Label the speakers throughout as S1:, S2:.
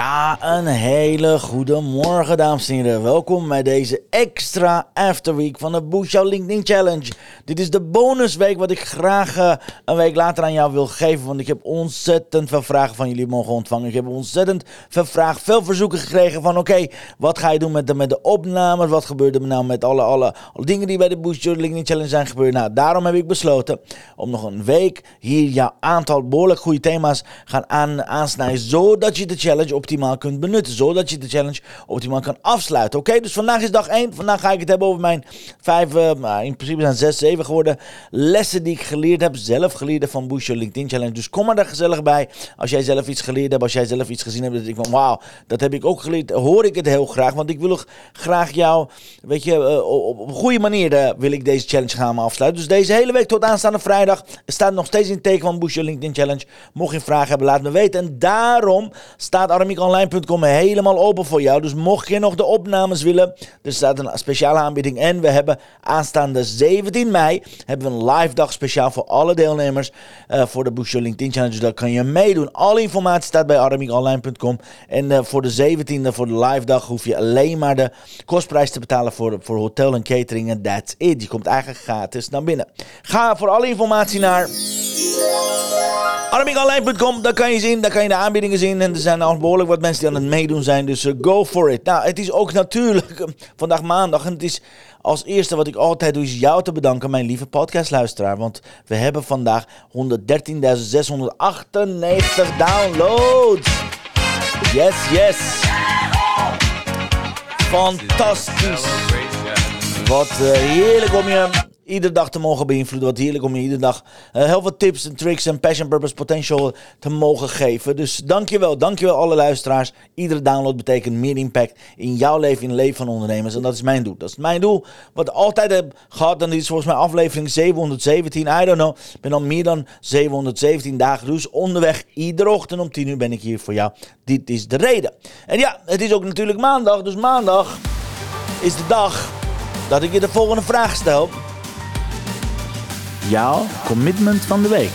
S1: Ja, een hele goede morgen, dames en heren. Welkom bij deze extra afterweek van de Boost LinkedIn Challenge. Dit is de bonusweek wat ik graag uh, een week later aan jou wil geven. Want ik heb ontzettend veel vragen van jullie mogen ontvangen. Ik heb ontzettend veel vragen, veel verzoeken gekregen van... Oké, wat ga je doen met de, met de opnames? Wat gebeurt er nou met alle, alle, dingen die bij de Boost LinkedIn Challenge zijn gebeurd? Nou, daarom heb ik besloten om nog een week hier jouw aantal behoorlijk goede thema's gaan aan, aansnijden. Zodat je de challenge optimaal kunt benutten. Zodat je de challenge optimaal kan afsluiten. Oké, dus vandaag is dag 1. Vandaag ga ik het hebben over mijn vijf, uh, in principe zijn zes, zeven geworden lessen die ik geleerd heb. Zelf geleerd van Boost LinkedIn Challenge. Dus kom maar daar gezellig bij. Als jij zelf iets geleerd hebt, als jij zelf iets gezien hebt. Dat ik van wauw, dat heb ik ook geleerd. Hoor ik het heel graag. Want ik wil graag jou, weet je, uh, op, een goede manier uh, wil ik deze challenge gaan afsluiten. Dus deze hele week tot aanstaande vrijdag staat nog steeds in teken van Boost LinkedIn Challenge. Mocht je vragen hebben, laat me weten. En daarom staat Aramiek online.com helemaal open voor jou. Dus mocht je nog de opnames willen, er staat een speciale aanbieding. En we hebben aanstaande 17 mei hebben we een live dag speciaal voor alle deelnemers uh, voor de Your LinkedIn Challenge. Dus daar kan je meedoen. Alle informatie staat bij aramiekonline.com. En uh, voor de 17e, voor de live dag, hoef je alleen maar de kostprijs te betalen voor, voor hotel en catering. En that's it. Je komt eigenlijk gratis naar binnen. Ga voor alle informatie naar Armingonline.com, daar kan je zien, daar kan je de aanbiedingen zien. En er zijn al behoorlijk wat mensen die aan het meedoen zijn, dus uh, go for it. Nou, het is ook natuurlijk uh, vandaag maandag en het is als eerste wat ik altijd doe is jou te bedanken, mijn lieve podcastluisteraar. Want we hebben vandaag 113.698 downloads. Yes, yes. Fantastisch. Wat uh, heerlijk om je iedere dag te mogen beïnvloeden. Wat heerlijk om je iedere dag uh, heel veel tips en tricks en passion, purpose, potential te mogen geven. Dus dankjewel, dankjewel alle luisteraars. Iedere download betekent meer impact in jouw leven, in het leven van ondernemers. En dat is mijn doel. Dat is mijn doel wat ik altijd heb gehad. En dit is volgens mij aflevering 717. I don't know. Ik ben al meer dan 717 dagen dus onderweg. Iedere ochtend om 10 uur ben ik hier voor jou. Dit is de reden. En ja, het is ook natuurlijk maandag. Dus maandag is de dag dat ik je de volgende vraag stel jouw commitment van de week.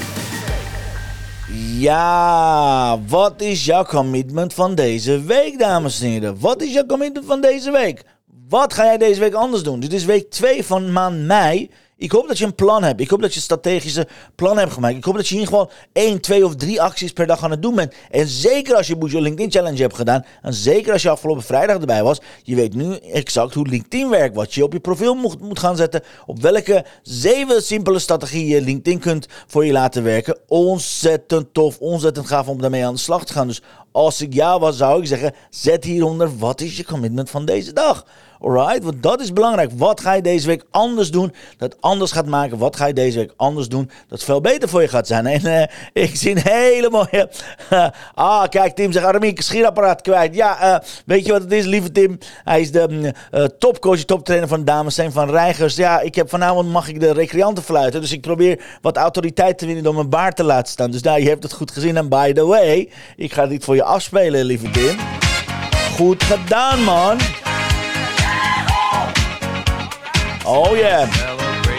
S1: Ja, wat is jouw commitment van deze week, dames en heren? Wat is jouw commitment van deze week? Wat ga jij deze week anders doen? Dit is week 2 van maand mei. Ik hoop dat je een plan hebt. Ik hoop dat je strategische plan hebt gemaakt. Ik hoop dat je hier gewoon 1, 2 of 3 acties per dag aan het doen bent. En zeker als je Your LinkedIn Challenge hebt gedaan. En zeker als je afgelopen vrijdag erbij was. Je weet nu exact hoe LinkedIn werkt. Wat je op je profiel moet, moet gaan zetten. Op welke 7 simpele strategieën je LinkedIn kunt voor je laten werken. Ontzettend tof. Ontzettend gaaf om daarmee aan de slag te gaan. Dus als ik jou was, zou ik zeggen: zet hieronder wat is je commitment van deze dag. Alright, want dat is belangrijk. Wat ga je deze week anders doen dat anders gaat maken? Wat ga je deze week anders doen dat veel beter voor je gaat zijn? En uh, ik zie een hele mooie... ah, kijk, Tim zegt, Aramiek, schierapparaat kwijt. Ja, uh, weet je wat het is, lieve Tim? Hij is de uh, topcoach, toptrainer van dames, zijn van Reigers. Ja, ik heb vanavond mag ik de recreanten fluiten. Dus ik probeer wat autoriteit te winnen door mijn baard te laten staan. Dus daar, je hebt het goed gezien. En by the way, ik ga dit voor je afspelen, lieve Tim. Goed gedaan, man. Oh yeah.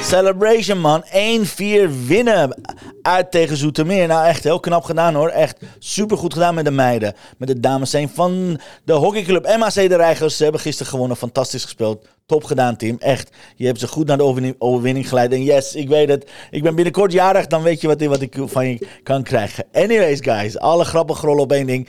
S1: Celebration man. 1-4 winnen uit tegen Zoetermeer. Nou echt heel knap gedaan hoor. Echt super goed gedaan met de meiden. Met de dames zijn van de hockeyclub MAC de Reigers. Ze hebben gisteren gewonnen. Fantastisch gespeeld. Top gedaan, Tim. Echt. Je hebt ze goed naar de overwinning geleid. En yes, ik weet het. Ik ben binnenkort jarig. Dan weet je wat, wat ik van je kan krijgen. Anyways, guys. Alle grappen grollen op één ding.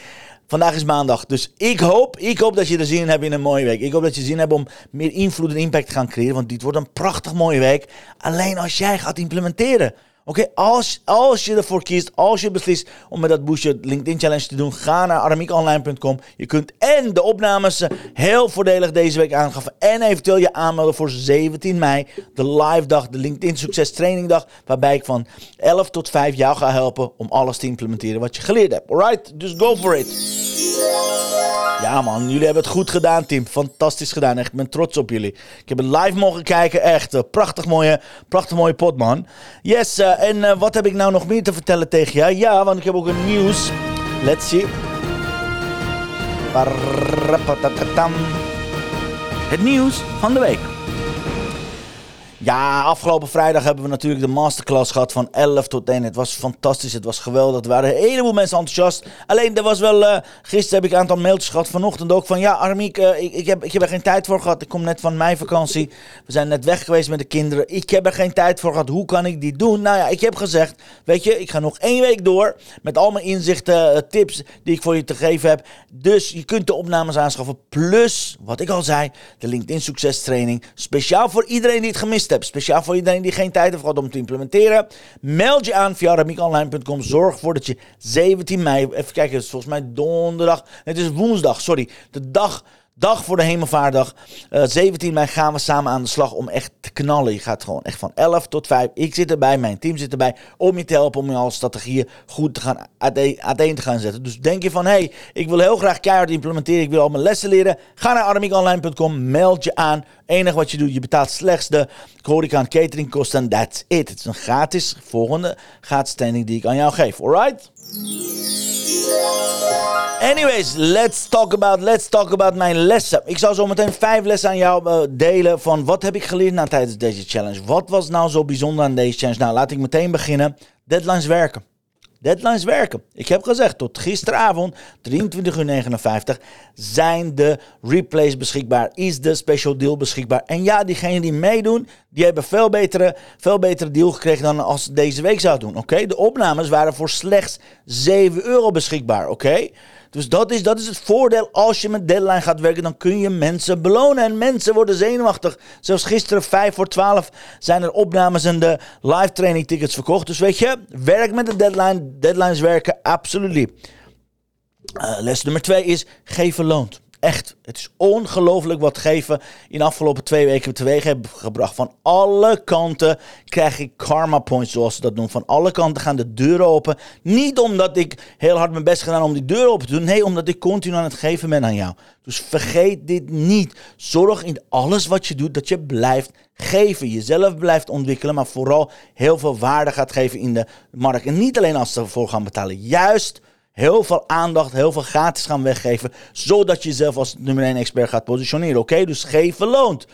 S1: Vandaag is maandag, dus ik hoop, ik hoop dat je er zin in hebt in een mooie week. Ik hoop dat je zin hebt om meer invloed en impact te gaan creëren, want dit wordt een prachtig mooie week. Alleen als jij gaat implementeren. Oké, als, als je ervoor kiest, als je beslist om met dat boostje LinkedIn Challenge te doen, ga naar aramiekonline.com. Je kunt en de opnames eh, heel voordelig deze week aangaven en eventueel je aanmelden voor 17 mei, de live dag, de LinkedIn Succes Training Dag, waarbij ik van 11 tot 5 jou ga helpen om alles te implementeren wat je geleerd hebt. Alright, dus go for it. Ja man, jullie hebben het goed gedaan team. Fantastisch gedaan. Echt, ik ben trots op jullie. Ik heb het live mogen kijken. Echt, uh, prachtig mooie, prachtig mooie pot man. Yes, uh, en uh, wat heb ik nou nog meer te vertellen tegen jou? Ja, want ik heb ook een nieuws. Let's see. Het nieuws van de week. Ja, afgelopen vrijdag hebben we natuurlijk de masterclass gehad van 11 tot 1. Het was fantastisch, het was geweldig. Er waren een heleboel mensen enthousiast. Alleen, er was wel... Uh, gisteren heb ik een aantal mailtjes gehad, vanochtend ook van... Ja, Armiek, uh, ik, ik, heb, ik heb er geen tijd voor gehad. Ik kom net van mijn vakantie. We zijn net weg geweest met de kinderen. Ik heb er geen tijd voor gehad. Hoe kan ik die doen? Nou ja, ik heb gezegd... Weet je, ik ga nog één week door met al mijn inzichten, uh, tips die ik voor je te geven heb. Dus je kunt de opnames aanschaffen. Plus, wat ik al zei, de LinkedIn Succes Training. Speciaal voor iedereen die het gemist heeft. Speciaal voor iedereen die geen tijd heeft gehad om te implementeren. Meld je aan via ramiekonline.com. Zorg ervoor dat je 17 mei, even kijken, het is volgens mij donderdag. Het is woensdag, sorry. De dag dag voor de hemelvaardag. Uh, eh, 17 mei gaan we samen aan de slag om echt te knallen. Je gaat gewoon echt van 11 tot 5. Ik zit erbij, mijn team zit erbij. Om je te helpen om je alle strategieën goed te gaan uiteen te gaan zetten. Dus denk je van, hé, hey, ik wil heel graag keihard implementeren. Ik wil al mijn lessen leren. Ga naar armiekonline.com, meld je aan. Enig wat je doet, je betaalt slechts de horeca en catering kosten. That's it. Het is een gratis volgende gratis training die ik aan jou geef. Alright? Anyways, let's talk about, let's talk about mijn lessen. Ik zal zo meteen vijf lessen aan jou uh, delen van wat heb ik geleerd na tijdens deze challenge. Wat was nou zo bijzonder aan deze challenge? Nou, laat ik meteen beginnen. Deadlines werken. Deadlines werken. Ik heb gezegd, tot gisteravond, 23 uur 59, zijn de replays beschikbaar. Is de special deal beschikbaar. En ja, diegenen die meedoen, die hebben veel betere, veel betere deal gekregen dan als ze deze week zou doen. Oké, de opnames waren voor slechts 7 euro beschikbaar. Oké. Dus dat is, dat is het voordeel. Als je met deadline gaat werken, dan kun je mensen belonen. En mensen worden zenuwachtig. Zelfs gisteren, 5 voor 12, zijn er opnames en de live training tickets verkocht. Dus weet je, werk met de deadline. Deadlines werken, absoluut. Uh, les nummer 2 is, geven loont. Echt, het is ongelooflijk wat geven in de afgelopen twee weken teweeg hebben gebracht. Van alle kanten krijg ik karma points, zoals ze dat noemen. Van alle kanten gaan de deuren open. Niet omdat ik heel hard mijn best gedaan om die deuren open te doen. Nee, omdat ik continu aan het geven ben aan jou. Dus vergeet dit niet. Zorg in alles wat je doet dat je blijft geven. Jezelf blijft ontwikkelen, maar vooral heel veel waarde gaat geven in de markt. En niet alleen als ze ervoor gaan betalen. Juist heel veel aandacht, heel veel gratis gaan weggeven, zodat je jezelf als nummer 1 expert gaat positioneren. Oké, dus geven loont.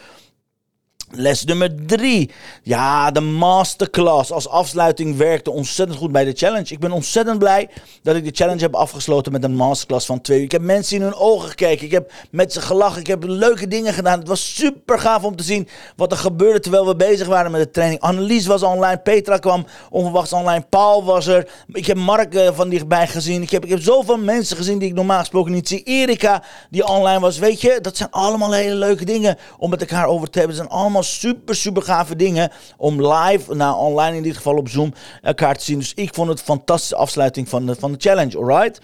S1: Les nummer drie. Ja, de masterclass als afsluiting werkte ontzettend goed bij de challenge. Ik ben ontzettend blij dat ik de challenge heb afgesloten met een masterclass van twee uur. Ik heb mensen in hun ogen gekeken. Ik heb met ze gelachen. Ik heb leuke dingen gedaan. Het was super gaaf om te zien wat er gebeurde terwijl we bezig waren met de training. Annelies was online. Petra kwam onverwachts online. Paul was er. Ik heb Mark uh, van dichtbij gezien. Ik heb, ik heb zoveel mensen gezien die ik normaal gesproken niet zie. Erika die online was. Weet je, dat zijn allemaal hele leuke dingen om met elkaar over te hebben. Het zijn allemaal super, super gave dingen om live, nou online in dit geval op Zoom, elkaar te zien. Dus ik vond het een fantastische afsluiting van de, van de challenge, alright?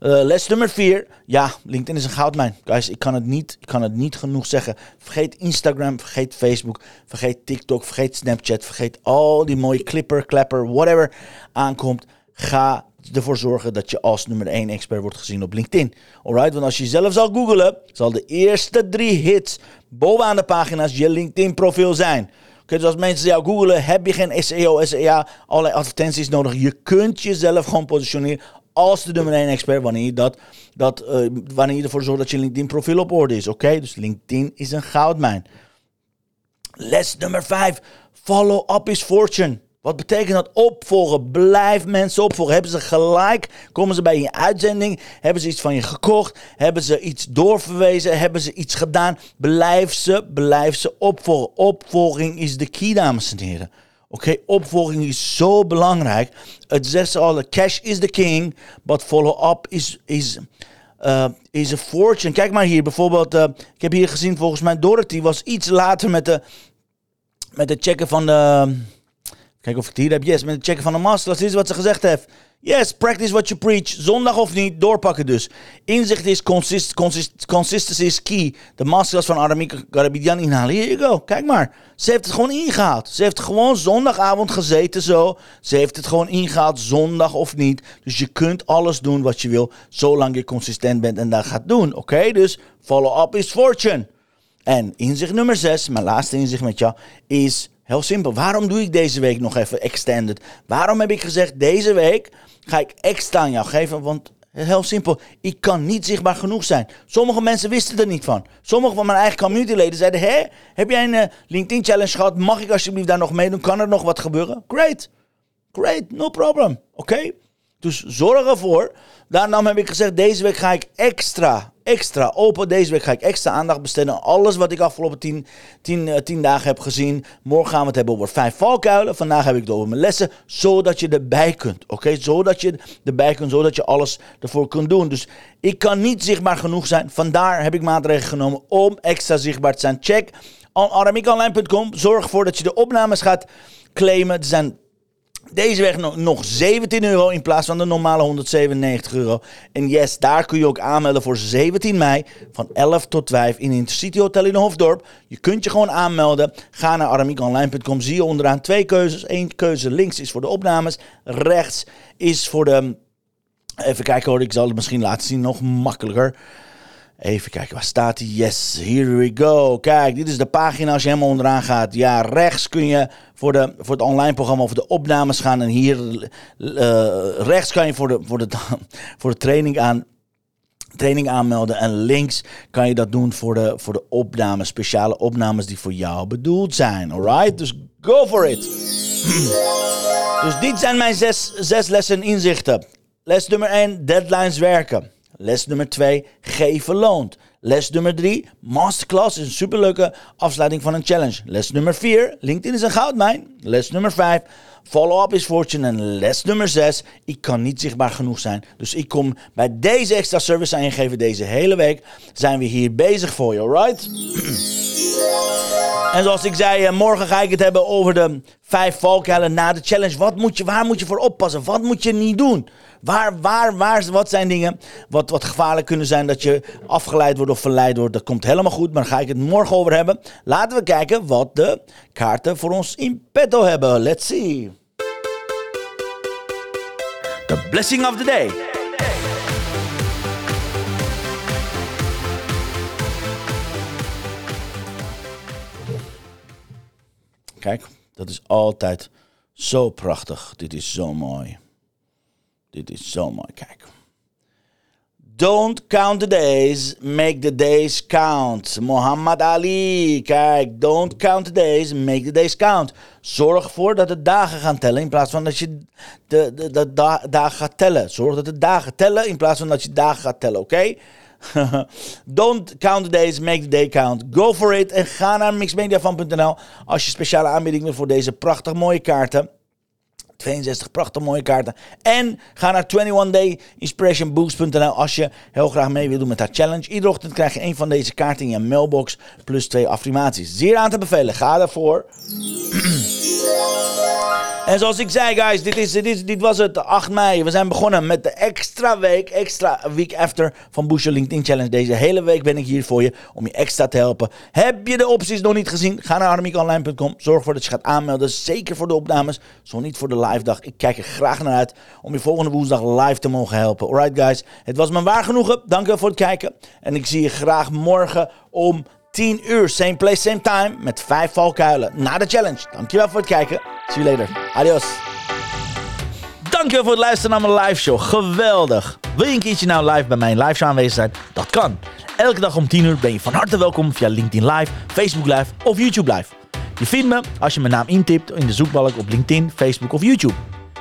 S1: Uh, les nummer 4. Ja, LinkedIn is een goudmijn. Guys, ik kan, het niet, ik kan het niet genoeg zeggen. Vergeet Instagram, vergeet Facebook, vergeet TikTok, vergeet Snapchat, vergeet al die mooie clipper, clapper, whatever aankomt. Ga ervoor zorgen dat je als nummer 1 expert wordt gezien op LinkedIn. Alright, want als je zelf zal googlen, zal de eerste drie hits bovenaan de pagina's je LinkedIn profiel zijn. Oké, dus als mensen jou googelen, heb je geen SEO, SEA, allerlei advertenties nodig. Je kunt jezelf gewoon positioneren als de nummer 1 expert wanneer je, dat, dat, uh, wanneer je ervoor zorgt dat je LinkedIn profiel op orde is. Oké, dus LinkedIn is een goudmijn. Les nummer 5. Follow up is fortune. Wat betekent dat opvolgen? Blijf mensen opvolgen. Hebben ze gelijk? Komen ze bij je uitzending? Hebben ze iets van je gekocht? Hebben ze iets doorverwezen? Hebben ze iets gedaan? Blijf ze, blijf ze opvolgen. Opvolging is de key, dames en heren. Oké, opvolging is zo belangrijk. Het zegt ze al, cash is the king, but follow-up is, is, uh, is a fortune. Kijk maar hier, bijvoorbeeld, uh, ik heb hier gezien, volgens mij Dorothy was iets later met de, met de checken van de Kijk of ik het hier heb. Yes, met het checken van de masterclass. Dit is wat ze gezegd heeft. Yes, practice what you preach. Zondag of niet, doorpakken dus. Inzicht is consist, consist, consistency is key. De masterclass van Aramika Garabidian inhalen. Here you go. Kijk maar. Ze heeft het gewoon ingehaald. Ze heeft gewoon zondagavond gezeten zo. Ze heeft het gewoon ingehaald, zondag of niet. Dus je kunt alles doen wat je wil, zolang je consistent bent en dat gaat doen. Oké, dus follow up is fortune. En inzicht nummer 6, mijn laatste inzicht met jou, is heel simpel. Waarom doe ik deze week nog even extended? Waarom heb ik gezegd, deze week ga ik extra aan jou geven? Want heel simpel, ik kan niet zichtbaar genoeg zijn. Sommige mensen wisten er niet van. Sommige van mijn eigen communityleden zeiden, hé, heb jij een uh, LinkedIn challenge gehad? Mag ik alsjeblieft daar nog meedoen? Kan er nog wat gebeuren? Great, great, no problem. Oké? Dus zorg ervoor. Daarom heb ik gezegd, deze week ga ik extra, extra open. Deze week ga ik extra aandacht besteden aan alles wat ik afgelopen tien, tien, uh, tien dagen heb gezien. Morgen gaan we het hebben over vijf valkuilen. Vandaag heb ik het over mijn lessen. Zodat je erbij kunt. Oké, zodat je erbij kunt. Zodat je alles ervoor kunt doen. Dus ik kan niet zichtbaar genoeg zijn. Vandaar heb ik maatregelen genomen om extra zichtbaar te zijn. Check aramiekonline.com. Zorg ervoor dat je de opnames gaat claimen. Er zijn deze week nog, nog 17 euro in plaats van de normale 197 euro. En yes, daar kun je ook aanmelden voor 17 mei van 11 tot 5 in Intercity Hotel in Hofdorp. Je kunt je gewoon aanmelden. Ga naar aramiekonline.com. Zie je onderaan twee keuzes. Eén keuze links is voor de opnames. Rechts is voor de... Even kijken hoor, ik zal het misschien laten zien. Nog makkelijker. Even kijken, waar staat die? Yes, here we go. Kijk, dit is de pagina als je helemaal onderaan gaat. Ja, rechts kun je voor, de, voor het online programma of de opnames gaan. En hier uh, rechts kan je voor de, voor de, voor de training, aan, training aanmelden. En links kan je dat doen voor de, voor de opnames. Speciale opnames die voor jou bedoeld zijn. Alright? Dus go for it. dus dit zijn mijn zes, zes lessen inzichten. Les nummer 1, deadlines werken. Les nummer 2, geven loont. Les nummer 3, masterclass is een superleuke afsluiting van een challenge. Les nummer 4, LinkedIn is een goudmijn. Les nummer 5, follow-up is fortune. En les nummer 6, ik kan niet zichtbaar genoeg zijn. Dus ik kom bij deze extra service aan je geven. Deze hele week zijn we hier bezig voor je, alright? En zoals ik zei, morgen ga ik het hebben over de vijf valkuilen na de challenge. Wat moet je, waar moet je voor oppassen? Wat moet je niet doen? Waar, waar, waar, wat zijn dingen wat, wat gevaarlijk kunnen zijn dat je afgeleid wordt of verleid wordt? Dat komt helemaal goed, maar daar ga ik het morgen over hebben. Laten we kijken wat de kaarten voor ons in petto hebben. Let's see. The blessing of the day. Kijk, dat is altijd zo prachtig. Dit is zo mooi. Dit is zo mooi. Kijk. Don't count the days, make the days count. Muhammad Ali. Kijk, don't count the days, make the days count. Zorg ervoor dat de dagen gaan tellen in plaats van dat je de, de, de, dagen gaat tellen. Zorg dat de dagen tellen in plaats van dat je dagen gaat tellen, oké? Don't count the days, make the day count. Go for it en ga naar mixmediafan.nl als je speciale aanbiedingen voor deze prachtig mooie kaarten. 62 prachtig mooie kaarten. En ga naar 21dayinspirationboost.nl als je heel graag mee wil doen met haar challenge. Iedere ochtend krijg je een van deze kaarten in je mailbox plus twee affirmaties. Zeer aan te bevelen. Ga daarvoor. En zoals ik zei, guys, dit, is, dit, dit was het 8 mei. We zijn begonnen met de extra week, extra week after van Boost LinkedIn Challenge. Deze hele week ben ik hier voor je om je extra te helpen. Heb je de opties nog niet gezien? Ga naar armiekonline.com. Zorg ervoor dat je gaat aanmelden. Zeker voor de opnames, zo niet voor de live dag. Ik kijk er graag naar uit om je volgende woensdag live te mogen helpen. Alright, guys. Het was me waar genoegen. Dank je voor het kijken. En ik zie je graag morgen om 10 uur. Same place, same time. Met 5 valkuilen na de challenge. Dankjewel voor het kijken. See you later. Adios. Dankjewel voor het luisteren naar mijn live show. Geweldig. Wil je een keertje nou live bij mijn live show aanwezig zijn? Dat kan. Elke dag om 10 uur ben je van harte welkom via LinkedIn Live, Facebook Live of YouTube Live. Je vindt me als je mijn naam intipt in de zoekbalk op LinkedIn, Facebook of YouTube.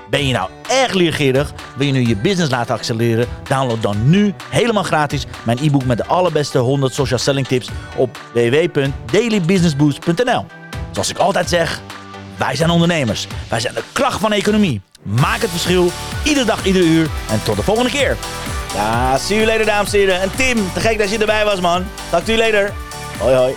S1: Ben je nou erg leergierig? Wil je nu je business laten accelereren? Download dan nu helemaal gratis mijn e-book met de allerbeste 100 social selling tips op www.dailybusinessboost.nl. Zoals ik altijd zeg, wij zijn ondernemers. Wij zijn de kracht van economie. Maak het verschil, iedere dag, iedere uur. En tot de volgende keer. Ja, see you later, dames en heren. En Tim, te gek dat je erbij was, man. Talk to you later. Hoi, hoi.